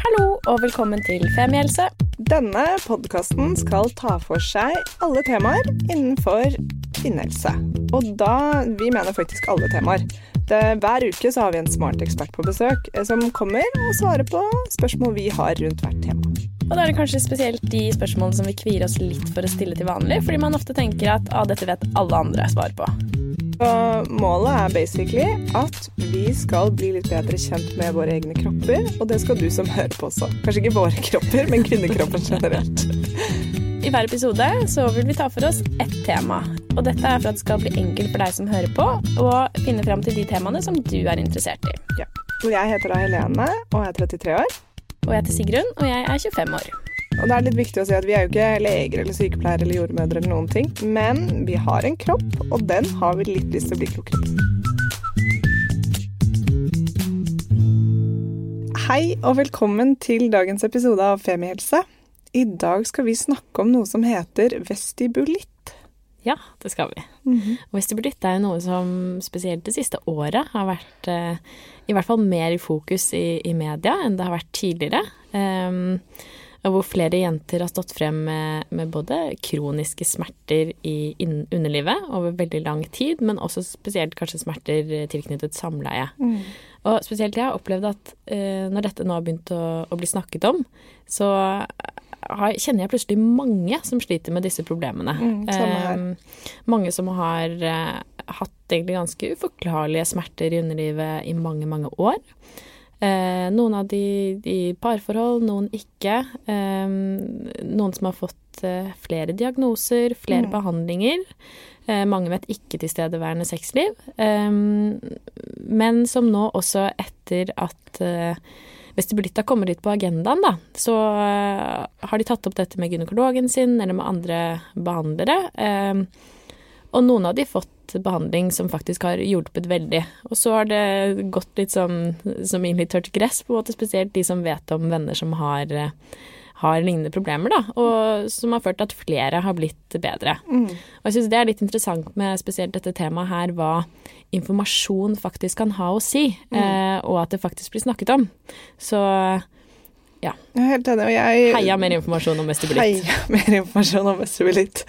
Hallo og velkommen til Femihelse. Denne podkasten skal ta for seg alle temaer innenfor kvinnehelse. Og da Vi mener faktisk alle temaer. Det, hver uke så har vi en smart ekspert på besøk eh, som kommer og svarer på spørsmål vi har rundt hvert tema. Og da er det kanskje spesielt de spørsmålene som vi kvier oss litt for å stille til vanlig, fordi man ofte tenker at ah, dette vet alle andre svar på. Og målet er basically at vi skal bli litt bedre kjent med våre egne kropper, og det skal du som hører på også. Kanskje ikke våre kropper, men kvinnekroppen generelt. I hver episode så vil vi ta for oss ett tema. Og dette er for at det skal bli enkelt for deg som hører på, å finne fram til de temaene som du er interessert i. Ja. Og jeg heter da Helene og er 33 år. Og jeg heter Sigrun, og jeg er 25 år. Og det er litt viktig å si at vi er jo ikke leger eller sykepleiere eller jordmødre eller noen ting, men vi har en kropp, og den har vi litt lyst til å bli klokere på. Hei og velkommen til dagens episode av Femihelse. I dag skal vi snakke om noe som heter vestibulitt. Ja, det skal vi. Mm -hmm. Vestibulitt er jo noe som spesielt det siste året har vært eh, i hvert fall mer i fokus i, i, media enn det har vært tidligere. Um, hvor flere jenter har stått frem med, med både kroniske smerter i underlivet over veldig lang tid, men også spesielt kanskje smerter tilknyttet samleie. Mm. Og spesielt jeg har opplevd at uh, når dette nå har begynt å, å bli snakket om, så har, kjenner jeg plutselig mange som sliter med disse problemene. Mm, uh, mange som har uh, hatt egentlig ganske uforklarlige smerter i underlivet i mange, mange år. Eh, noen av de i parforhold, noen ikke. Eh, noen som har fått eh, flere diagnoser, flere mm. behandlinger. Eh, mange med et ikke-tilstedeværende sexliv. Eh, men som nå også etter at eh, vestibulitta kommer litt på agendaen, da, så har de tatt opp dette med gynekologen sin eller med andre behandlere. og noen av de fått behandling som faktisk har hjulpet veldig. Og så har det gått litt som, som inn i tørt gress, på en måte, spesielt de som vet om venner som har, har lignende problemer, da, og som har ført til at flere har blitt bedre. Mm. Og jeg syns det er litt interessant med spesielt dette temaet her, hva informasjon faktisk kan ha å si, mm. eh, og at det faktisk blir snakket om. Så ja. Jeg er helt enig. Og jeg Heia mer informasjon om vestibulitt. Heia mer informasjon om vestibulitt.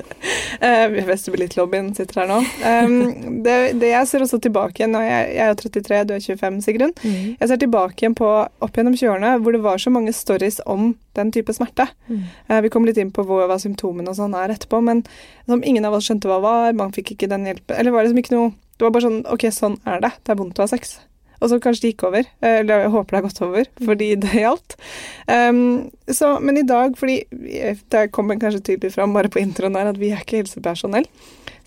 Uh, Vestibulittlobbyen sitter her nå. Um, det, det, jeg ser også tilbake igjen, og jeg, jeg er 33, du er 25, Sigrun. Mm. Jeg ser tilbake igjen på opp gjennom 20-årene hvor det var så mange stories om den type smerte. Mm. Uh, vi kom litt inn på hva, hva symptomene og sånn er etterpå, men som ingen av oss skjønte hva var, man fikk ikke den hjelpen Eller var det liksom ikke noe Det var bare sånn OK, sånn er det. Det er vondt å ha sex. Og så kanskje gikk over. Eh, eller jeg håper det har gått over, fordi det gjaldt. Um, så, men i dag, fordi det kommer kanskje tydelig fram bare på introen her at vi er ikke helsepersonell,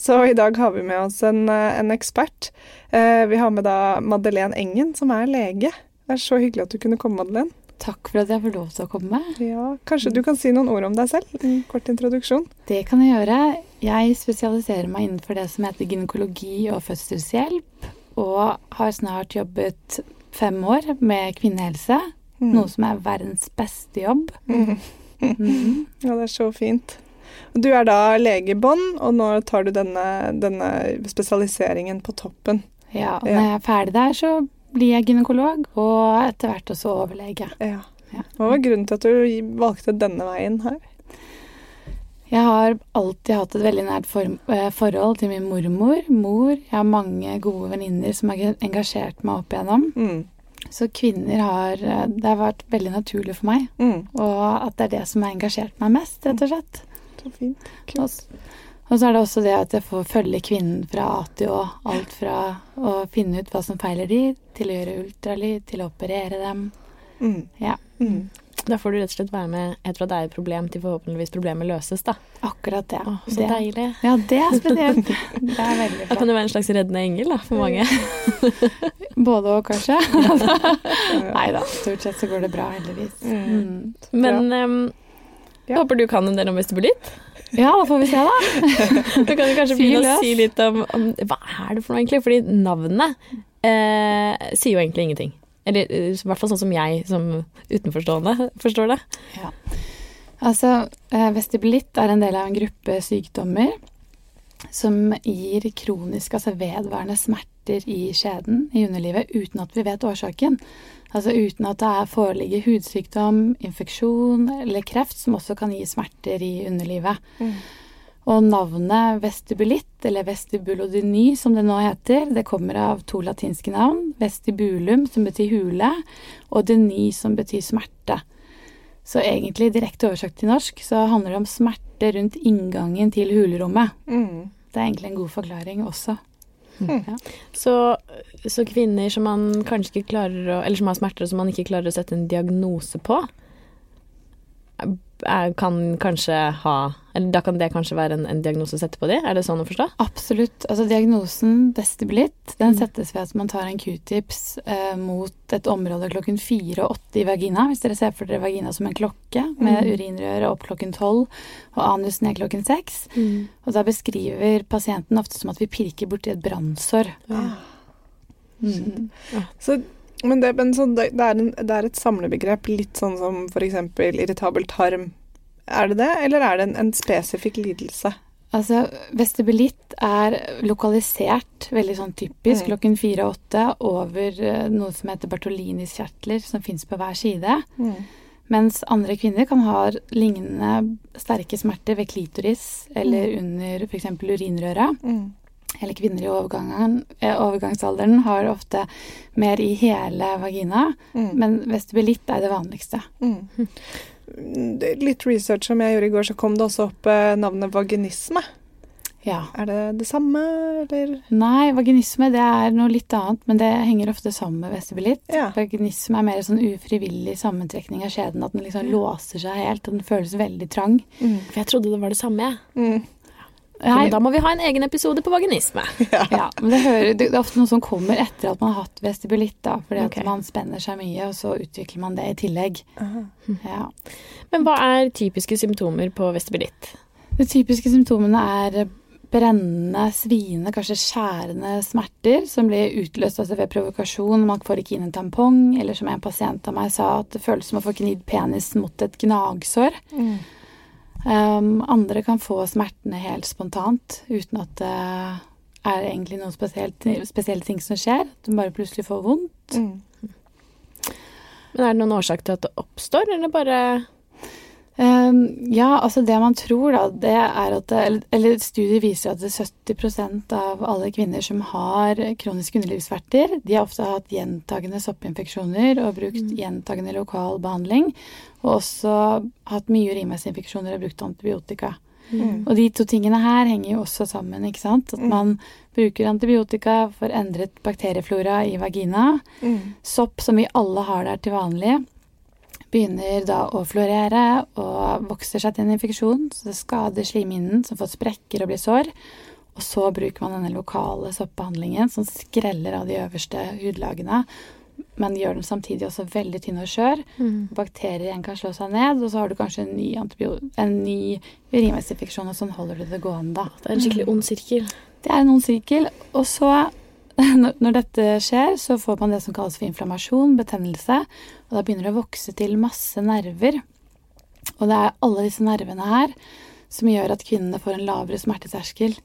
så i dag har vi med oss en, eh, en ekspert. Uh, vi har med da Madeleine Engen, som er lege. Det er så hyggelig at du kunne komme, Madeleine. Takk for at jeg får lov til å komme. Ja, Kanskje du kan si noen ord om deg selv? En kort introduksjon. Det kan jeg gjøre. Jeg spesialiserer meg innenfor det som heter gynekologi og fødselshjelp og har snart jobbet fem år med kvinnehelse. Mm. Noe som er verdens beste jobb. Mm. Mm. Ja, det er så fint. Du er da lege i bånn, og nå tar du denne, denne, spesialiseringen på toppen. Ja, og når jeg er ferdig der, så blir jeg gynekolog, og etter hvert også overlege. Ja. Hva var grunnen til at du valgte denne veien her? Jeg har alltid hatt et veldig nært for, eh, forhold til min mormor, mor. Jeg har mange gode venninner som har engasjert meg opp igjennom. Mm. Så kvinner har eh, Det har vært veldig naturlig for meg. Mm. Og at det er det som har engasjert meg mest, rett og slett. Så fint. Kult. Og så er det også det at jeg får følge kvinnen fra A til Å. Alt fra å finne ut hva som feiler de, til å gjøre ultralyd, til å operere dem. Mm. Ja. Mm. Da får du rett og slett være med etter fra det er et problem til forhåpentligvis problemet løses, da. Akkurat det. Å, så det. deilig. Ja, det er spesielt. det er veldig flott. Da kan du være en slags reddende engel, da, for mange. Både og, kanskje. Nei da, stort sett så går det bra, heldigvis. Mm. mm. Men um, ja. håper du kan en del om vestibulitt? Ja, da får vi se, da. du kan jo kanskje begynne å si litt om, om, hva er det for noe, egentlig? Fordi navnet eh, sier jo egentlig ingenting. Eller eh, i hvert fall sånn som jeg som utenforstående forstår det. Ja. Altså, eh, vestibulitt er en del av en gruppe sykdommer som gir kronisk, altså vedvarende smerter i skjeden, i underlivet, uten at vi vet årsaken. Altså uten at det er foreligger hudsykdom, infeksjon eller kreft, som også kan gi smerter i underlivet. Mm. Og navnet vestibulitt, eller vestibulodyny som det nå heter, det kommer av to latinske navn. Vestibulum, som betyr hule, og deny, som betyr smerte. Så egentlig direkte oversagt til norsk så handler det om smerte rundt inngangen til hulerommet. Mm. Det er egentlig en god forklaring også. Mm. Ja. Så, så, kvinner som man kanskje ikke klarer å Eller som har smerter som man ikke klarer å sette en diagnose på, kan kanskje ha Eller da kan det kanskje være en, en diagnose å sette på de? Er det sånn å forstå? Absolutt. Altså diagnosen vestibulitt, den mm. settes ved at man tar en q-tips eh, mot et område klokken fire og åtte i vagina. Hvis dere ser for dere vagina som en klokke med mm. urinrøret opp klokken tolv og anus ned klokken seks. Mm. Og da beskriver pasienten ofte som at vi pirker borti et brannsår. Ja. Mm. Så men, det, men så det, er en, det, er et samlebegrep, litt sånn som f.eks. irritabel tarm. Er det det, eller er det en, en spesifikk lidelse? Altså, Vestibulitt er lokalisert, veldig sånn typisk, mm. klokken fire og åtte over uh, noe som heter Bertolinis-kjertler, som fins på hver side. Mm. Mens andre kvinner kan ha lignende sterke smerter ved klitoris eller mm. under f.eks. urinrøret. Mm eller kvinner i eh, overgangsalderen har ofte mer i hele vagina, mm. men vestibulitt er det vanligste. Mm. Litt research som jeg gjorde i går, så kom det også opp eh, navnet vaginisme. Ja. Er det det samme, eller? Nei, vaginisme det er noe litt annet, men det henger ofte sammen med vestibulitt. Ja. Vaginisme er mer sånn ufrivillig sammentrekning av skjeden, at den liksom låser seg helt, og den føles veldig trang. Mm. For jeg trodde det var det samme, jeg. Nei, da må vi ha en egen episode på vaginisme. Ja, ja men det, hører, det, er ofte noe som kommer etter at man har hatt vestibulitt. da, Fordi okay. at man spenner seg mye, og så utvikler man det i tillegg. Ja. Men hva er typiske symptomer på vestibulitt? De typiske symptomene er brennende, sviende, kanskje skjærende smerter som blir utløst altså ved provokasjon. Man får ikke inn en tampong, eller som en pasient av meg sa, at det føles som å få gnidd penis mot et gnagsår. Mm. Um, andre kan få smertene helt spontant uten at det er egentlig noen spesielle ting som skjer. Du bare plutselig får vondt. Mm. Men er det noen årsak til at det oppstår, eller bare Ja, altså det man tror, da, det er at det, Eller studier viser at 70% av alle kvinner som har kroniske underlivsverter, de har ofte hatt gjentagende soppinfeksjoner og brukt mm. gjentagende lokal behandling. Og også hatt mye urinveisinfeksjoner og brukt antibiotika. Mm. Og de to tingene her henger jo også sammen, ikke sant. At mm. man bruker antibiotika for endret bakterieflora i vagina. Mm. Sopp, som vi alle har der til vanlig, begynner da å florere og vokser seg til en infeksjon. Så det skader slimhinnen, som får sprekker og blir sår. Og så bruker man denne lokale soppbehandlingen som skreller av de øverste hudlagene men gjør den samtidig også veldig tynn og skjør. Mm. Bakterier igjen kan slå seg ned, og så har du kanskje en ny, en ny urinveisinfeksjon, og sånn holder du det gående. Da. Det er en skikkelig ond sirkel. Det er en ond sirkel. Og så, når dette skjer, så får man det som kalles for inflammasjon, betennelse, og da begynner det å vokse til masse nerver. Og det er alle disse nervene her som gjør at kvinnene får en lavere smerteterskel,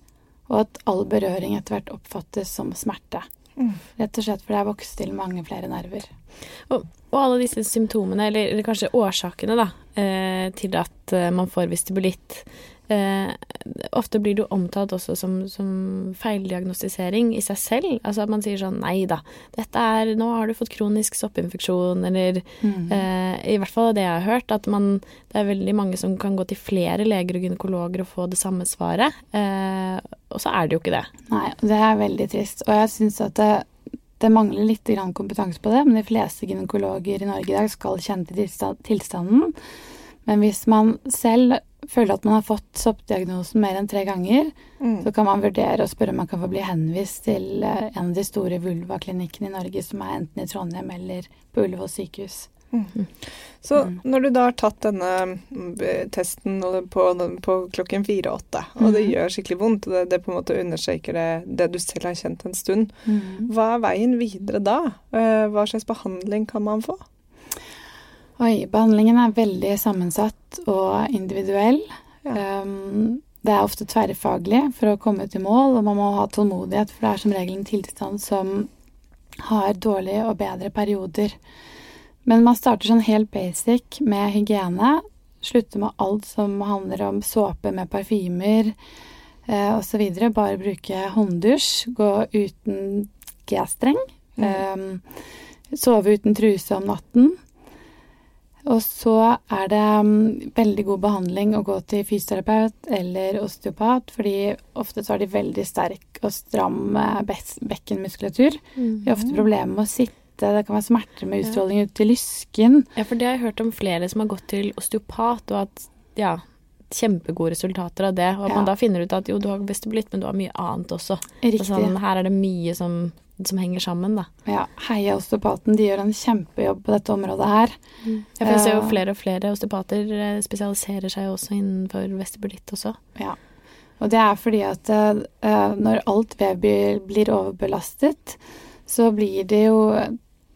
og at all berøring etter hvert oppfattes som smerte. Mm. Rett og slett fordi det er vokst til mange flere nerver. Og, og alle disse symptomene, eller, eller kanskje årsakene, da, eh, til at eh, man får vestibulitt, Eh, ofte blir det jo omtalt også som, som, feildiagnostisering i seg selv. Altså at man sier sånn nei da, dette er Nå har du fått kronisk soppinfeksjon, eller mm. eh, I hvert fall det jeg har hørt, at man Det er veldig mange som kan gå til flere leger og gynekologer og få det samme svaret. Eh, og så er det jo ikke det. Nei, det er veldig trist. Og jeg syns at det det mangler litt kompetanse på det, men de fleste gynekologer i Norge i dag skal kjenne til tilstanden. Men hvis man selv føler at man har fått soppdiagnosen mer enn tre ganger, mm. så kan man vurdere å spørre om man kan få bli henvist til eh, en av de store vulvaklinikkene i Norge, som er enten i Trondheim eller på Ullevål sykehus. Mm. Så mm. når du da har tatt denne eh, testen på, på klokken fire-åtte, og det mm. gjør skikkelig vondt, og det, det, på en måte understreker det, det du selv har kjent en stund, mm. hva er veien videre da? Eh, hva slags behandling kan man få? Oi, behandlingen er veldig sammensatt og individuell. Ja. Um, det er ofte tverrfaglig for å komme til mål, og man må ha tålmodighet, for det er som regel en tilstand som har dårlige og bedre perioder. Men man starter sånn helt basic med hygiene. Slutter med alt som handler om såpe med parfymer eh, osv. Bare bruke hånddusj. Gå uten G-streng. Mm. Eh, sove uten truse om natten. Og så er det um, veldig god behandling å gå til fysioterapeut eller osteopat, fordi ofte så har de veldig sterk og stram eh, bekkenmuskulatur. Mm. De har ofte problemer med å sitte, det kan være smerter med utstråling ut til lysken. Ja, for det har jeg hørt om flere som har gått til osteopat, og at ja, kjempegode resultater av det. Og at ja. man da finner ut at jo, du har vestibulitt, men du har mye annet også. Riktig. Sånn, her er det mye som som henger sammen, da. Ja, heia osteopaten. De gjør en kjempejobb på dette området her. Mm. Ja, for jeg ser jo eh, flere og flere osteopater eh, spesialiserer seg også innenfor vestibulitt også. Ja. Og det er fordi at uh, når alt vev blir overbelastet, så blir det jo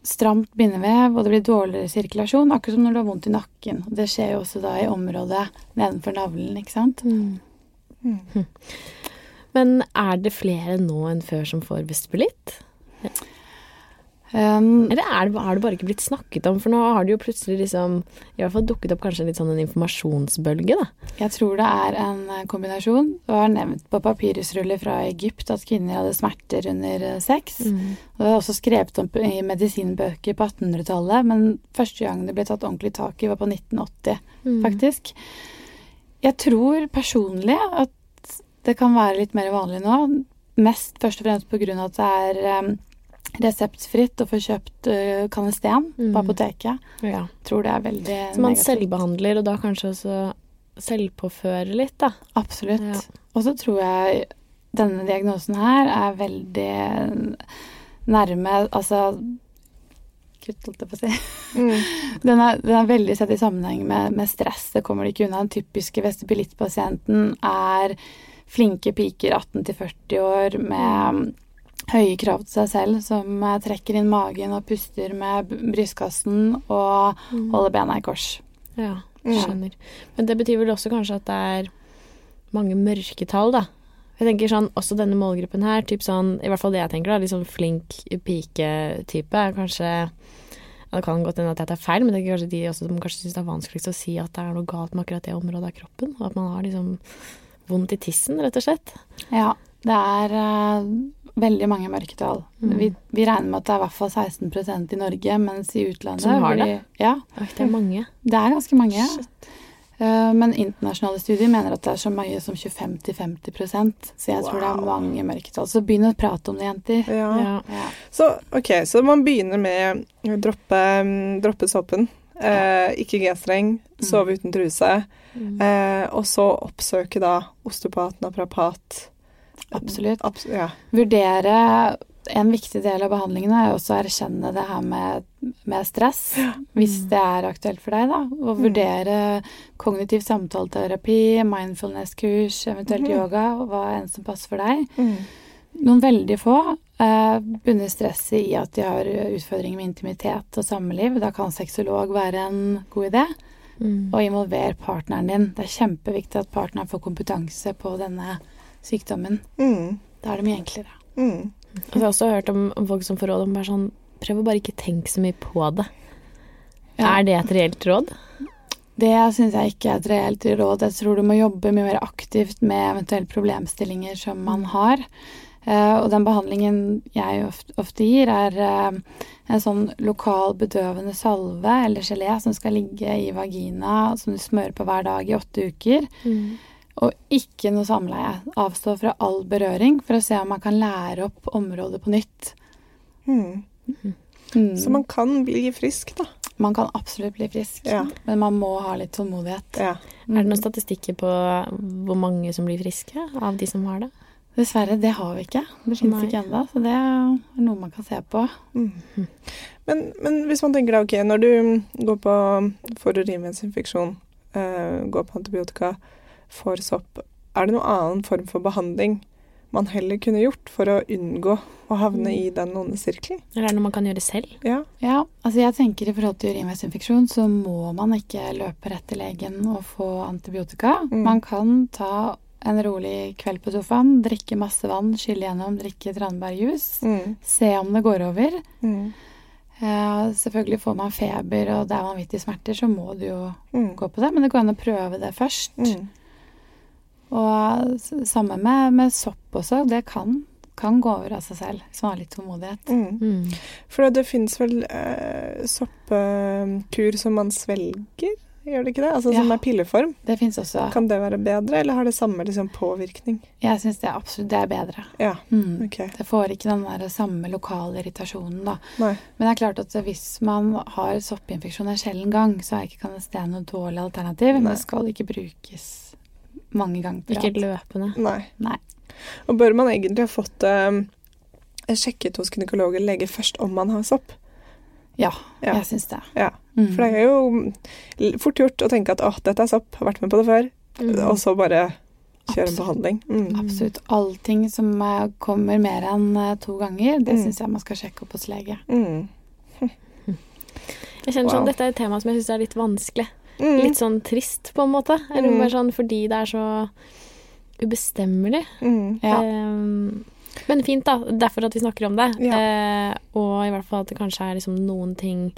stramt bindevev, og det blir dårligere sirkulasjon. Akkurat som når du har vondt i nakken. Det skjer jo også da i området nedenfor navlen, ikke sant. Mm. Mm. Men er det flere nå enn før som får vestibulitt? Um, Eller er det, er det bare ikke blitt snakket om? For nå har det jo plutselig liksom i hvert fall dukket opp kanskje litt sånn en informasjonsbølge, da. Jeg tror det er en eh, kombinasjon. Det var nevnt på papirusruller fra Egypt at kvinner hadde smerter under eh, sex. Mm. Og det var også skrevet om i medisinbøker på 1800-tallet, men første gang det ble tatt ordentlig tak i, var på 1980, mm. faktisk. Jeg tror personlig at det kan være litt mer vanlig nå. Mest først og fremst på grunn av at det er um, reseptfritt å få kjøpt uh, kanesten mm. på apoteket. Ja. Tror det er veldig Så man negativt. selvbehandler, og da kanskje også selvpåfører litt, da. Absolutt. Ja. Og så tror jeg denne diagnosen her er veldig nærme Altså Kutt, holdt jeg på å si. Mm. Den, er, den, er, veldig sett i sammenheng med, med stress. Det kommer det ikke unna. Den typiske vestibulittpasienten er flinke piker 18 40 år med høye krav til seg selv, som eh, trekker inn magen og puster med brystkassen og mm. holder bena i kors. Ja, skjønner. Men det betyr vel også kanskje at det er mange mørketall, da. Jeg tenker sånn, også denne målgruppen her, typ sånn, i hvert fall det jeg tenker, da, litt sånn flink pike-type, er kanskje ja, Det kan godt hende at jeg tar feil, men det er kanskje de også som kanskje syns det er vanskeligst å si at det er noe galt med akkurat det området av kroppen. Og at man har liksom vondt i tissen, rett og slett. Ja, det er uh, veldig mange mørketall. Mm. Vi, vi, regner med at det er i hvert fall 16% i Norge, mens i utlandet Som har det? ja. Det er mange. Det er ganske mange. Uh, men internasjonale studier mener at det er så mye som 25-50% Så jeg wow. tror det er mange mørketall. Så begynn å prate om det, jenter. Ja. Ja. Ja. Så ok, så man begynner med å droppe, droppe såpen. Uh, ikke G-streng, mm. sove uten truse. Mm. Uh, og så oppsøke da osteopat, naprapat Absolutt. Abs ja. Vurdere En viktig del av behandlingen er også å erkjenne det her med, med stress, ja. hvis det er aktuelt for deg, da. Og mm. vurdere kognitiv samtaleterapi, mindfulness-kurs, eventuelt mm. yoga, hva enn som passer for deg. Mm. Noen veldig få eh, bunner stresset i at de har utfordringer med intimitet og samliv. Da kan sexolog være en god idé. Mm. Og involver partneren din. Det er kjempeviktig at partneren får kompetanse på denne sykdommen. Mm. Da er det mye enklere. Mm. Jeg har også hørt om, om, folk som får råd om bare sånn Prøv å bare ikke tenke så mye på det. Ja. Er det et reelt råd? Det syns jeg ikke er et reelt råd. Jeg tror du må jobbe mye mer aktivt med eventuelle problemstillinger som man mm. har. Uh, og den behandlingen jeg ofte, ofte gir, er uh, en sånn lokal bedøvende salve eller gelé som skal ligge i vagina, som du smører på hver dag i åtte uker. Mm. Og ikke noe samleie. Avstå fra all berøring for å se om man kan lære opp området på nytt. Mm. Mm. Så man kan bli frisk, da? Man kan absolutt bli frisk, ja. men man må ha litt tålmodighet. Ja. Mm. Er det noen statistikker på hvor mange som blir friske av de som har det? Dessverre, det har vi ikke. Det fins ikke ennå, så det er noe man kan se på. Mm. Men, men, hvis man tenker deg, ok, når du går på for urinveisinfeksjon, uh, går på antibiotika, for sopp, er det noen annen form for behandling man heller kunne gjort for å unngå å havne i den onde sirkelen? Eller er det noe man kan gjøre selv? Ja. ja, altså jeg tenker i forhold til urinveisinfeksjon så må man ikke løpe rett til legen og få antibiotika. Mm. Man kan ta en rolig kveld på sofaen, drikke masse vann, skylle gjennom, drikke tranbærjus, Mm. Se om det går over. Mm. Uh, selvfølgelig får man feber og det er vanvittige smerter, så må du jo Mm. gå på det. Men det går an å prøve det først. Mm. Og samme med, med sopp også. Det kan, kan gå over av seg selv hvis man har litt tålmodighet. Mm. Mm. For det finnes vel eh, soppkur som man svelger, gjør det ikke det? Altså som er pilleform. Det fins også. Kan det være bedre, eller har det samme liksom, påvirkning? Jeg syns det er absolutt det er bedre. Ja, Mm. ok. Det får ikke den der samme lokale irritasjonen, da. Nei. Men det er klart at hvis man har soppinfeksjon en sjelden gang, så er ikke kanestene noe dårlig alternativ. Men det skal ikke brukes mange ganger på Ikke løpende. Nei. Nei. Og bør man egentlig ha fått eh, sjekket hos gynekolog eller lege først om man har sopp? Ja, Ja. jeg syns det. Ja. Mm. For det er jo fort gjort å tenke at å, dette er sopp, har vært med på det før, Mm. og så bare kjøre en behandling. Mm. Absolutt. Allting som eh, kommer mer enn eh, to ganger, det Mm. syns jeg man skal sjekke opp hos lege. Mm. Jeg kjenner sånn, Wow. Dette er et tema som jeg syns er litt vanskelig. Mm. Litt sånn trist, på en måte. Eller Mm. bare sånn fordi det er så ubestemmelig. Mm. Ja. Ehm, men fint, da. Derfor at vi snakker om det. Ja. Eh, og i hvert fall at det kanskje er liksom noen ting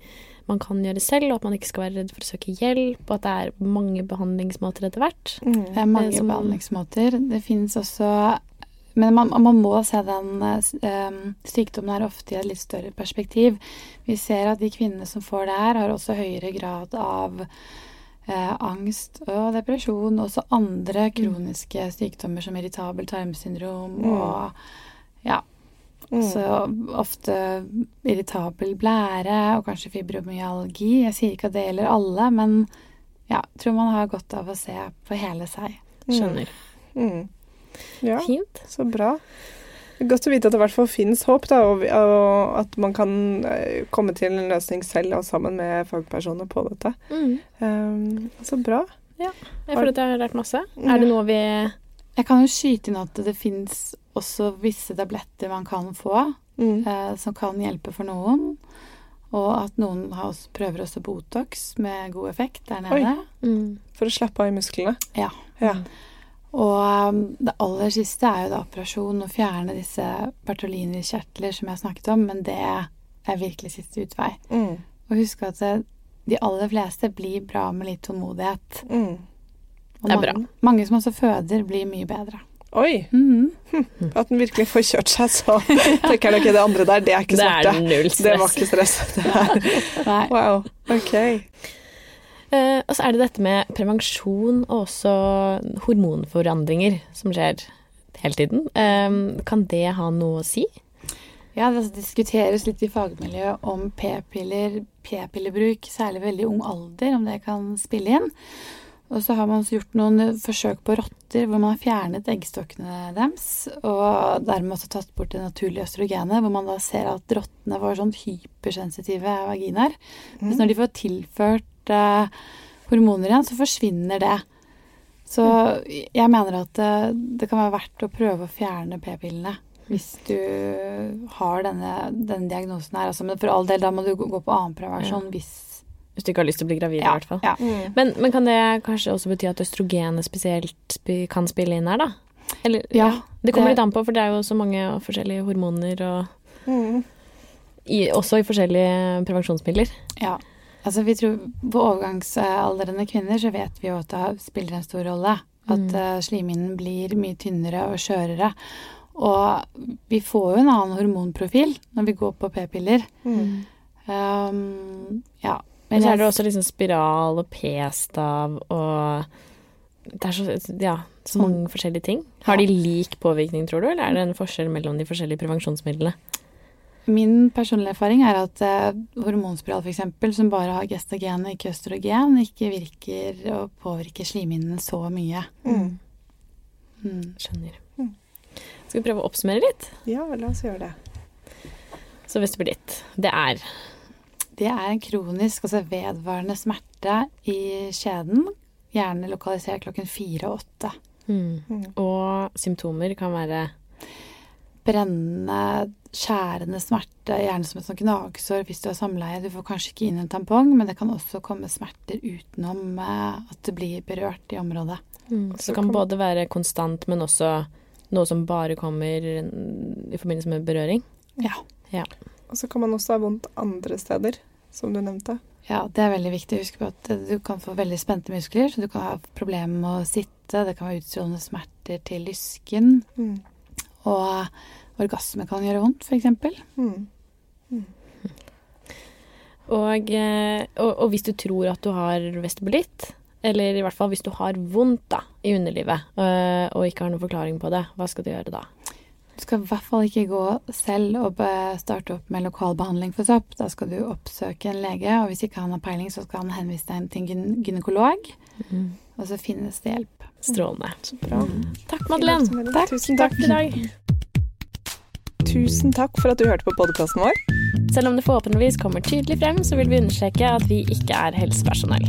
man kan gjøre selv, og at man ikke skal være redd for å søke hjelp, og at det er mange behandlingsmåter etter hvert. Mm. Det er mange som- behandlingsmåter. Det finnes også Men man, man må se den eh, sykdommen her ofte i et litt større perspektiv. Vi ser at de kvinnene som får det her, har også høyere grad av uh, angst og depresjon. Også andre kroniske sykdommer som irritabel tarmsyndrom Mm. og ja. Mm. Så ofte irritabel blære og kanskje fibromyalgi. Jeg sier ikke at det gjelder alle, men ja, tror man har godt av å se på hele seg. Skjønner. Mm. Ja, Fint. så bra. Det Godt å vite at det i hvert fall finnes håp, da, og, og at man kan eh, komme til en løsning selv og sammen med fagpersoner på dette. Mm. Um, så bra. Jeg føler at jeg har lært masse. Ja. Er det noe vi Jeg kan jo skyte inn at det fins også visse tabletter man kan få, Mm. eh, som kan hjelpe for noen. Og at noen har også, prøver også Botox med god effekt der Oi. nede. mm. For å slappe av i musklene. Ja. Ja. Og um, det aller siste er jo da operasjon, å fjerne disse Bertolini-kjertler som jeg snakket om, men det er virkelig siste utvei. Mm. Og husk at de aller fleste blir bra med litt tålmodighet. Mm. Og Det er mange, bra. mange som også føder, blir mye bedre. Oi! Mhm. At den virkelig får kjørt seg, så tenker jeg ok, det andre der, det er ikke Det er null stress. Det var ikke stress. Det er. Wow. Ok. Eh, og så er det dette med prevensjon og også hormonforandringer som skjer hele tiden. Eh, kan det ha noe å si? Ja, det diskuteres litt i fagmiljøet om p-piller, p-pillebruk, særlig veldig ung alder, om det kan spille inn. Og så har man også gjort noen forsøk på rotter hvor man har fjernet eggstokkene deres, og dermed også tatt bort det naturlige østrogenet, hvor man da ser at rottene får sånn hypersensitive vaginaer. Mens når de får tilført eh, hormoner igjen, så forsvinner det. Så jeg mener at det, det kan være verdt å prøve å fjerne p-pillene hvis du har denne, denne diagnosen her. Altså, men for all del, da må du gå på annen prevensjon hvis Hvis du ikke har lyst til å bli gravid, i hvert fall. ja. Mm. Men, men kan det kanskje også bety at østrogenet spesielt kan spille inn her, da? Eller, Ja, Det kommer det- litt an på, for det er jo så mange forskjellige hormoner, og Mm. i, også i forskjellige prevensjonsmidler. Ja. Altså, vi tror På overgangsaldrende kvinner så vet vi jo at det spiller en stor rolle. At Mm. eh, slimhinnen blir mye tynnere og skjørere. Og vi får jo en annen hormonprofil når vi går på p-piller. Mm. Um, ja. Men så er det også liksom spiral og p-stav og Det er så, ja, så Sånn. mange forskjellige ting. Har de lik påvirkning, tror du, eller er det en forskjell mellom de forskjellige prevensjonsmidlene? Min personlige erfaring er at eh, hormonspiral f.eks., som bare har gestagen og ikke østrogen, ikke virker og påvirker slimhinnen så mye. Mm. Mm. Skjønner. Mm. Skal vi prøve å oppsummere litt? Ja, la oss gjøre det. Så vestibulitt, det er Det er en kronisk, altså vedvarende smerte i skjeden, gjerne lokalisert klokken fire og åtte. mm. Mm. Og symptomer kan være brennende, skjærende smerte, gjerne som et sånt gnagsår hvis du har samleie. Du får kanskje ikke inn en tampong, men det kan også komme smerter utenom eh, at det blir berørt i området. Mm, så det kan både være konstant, men også noe som bare kommer i forbindelse med berøring? Ja. ja. Og så kan man også ha vondt andre steder, som du nevnte. Ja, det er veldig viktig Husk på at du kan få veldig spente muskler, så du kan ha problemer med å sitte. Det kan være utstrålende smerter til lysken. Mm. Og orgasme kan gjøre vondt, f.eks. Mm. Mm. Og, eh, og, og, hvis du tror at du har vestibulitt, eller i hvert fall hvis du har vondt da, i underlivet øh, og ikke har noen forklaring på det, hva skal du gjøre da? Du skal i hvert fall ikke gå selv og starte opp med lokalbehandling for sopp. Da skal du oppsøke en lege, og hvis ikke han har peiling, så skal han henvise deg til en gynekolog. Mm. Og så finnes det hjelp. Strålende. Så bra. Mm. Takk, Madeleine. Takk. Tusen takk. takk i dag. Tusen takk for at du hørte på podkasten vår. Selv om det forhåpentligvis kommer tydelig frem, så vil vi understreke at vi ikke er helsepersonell.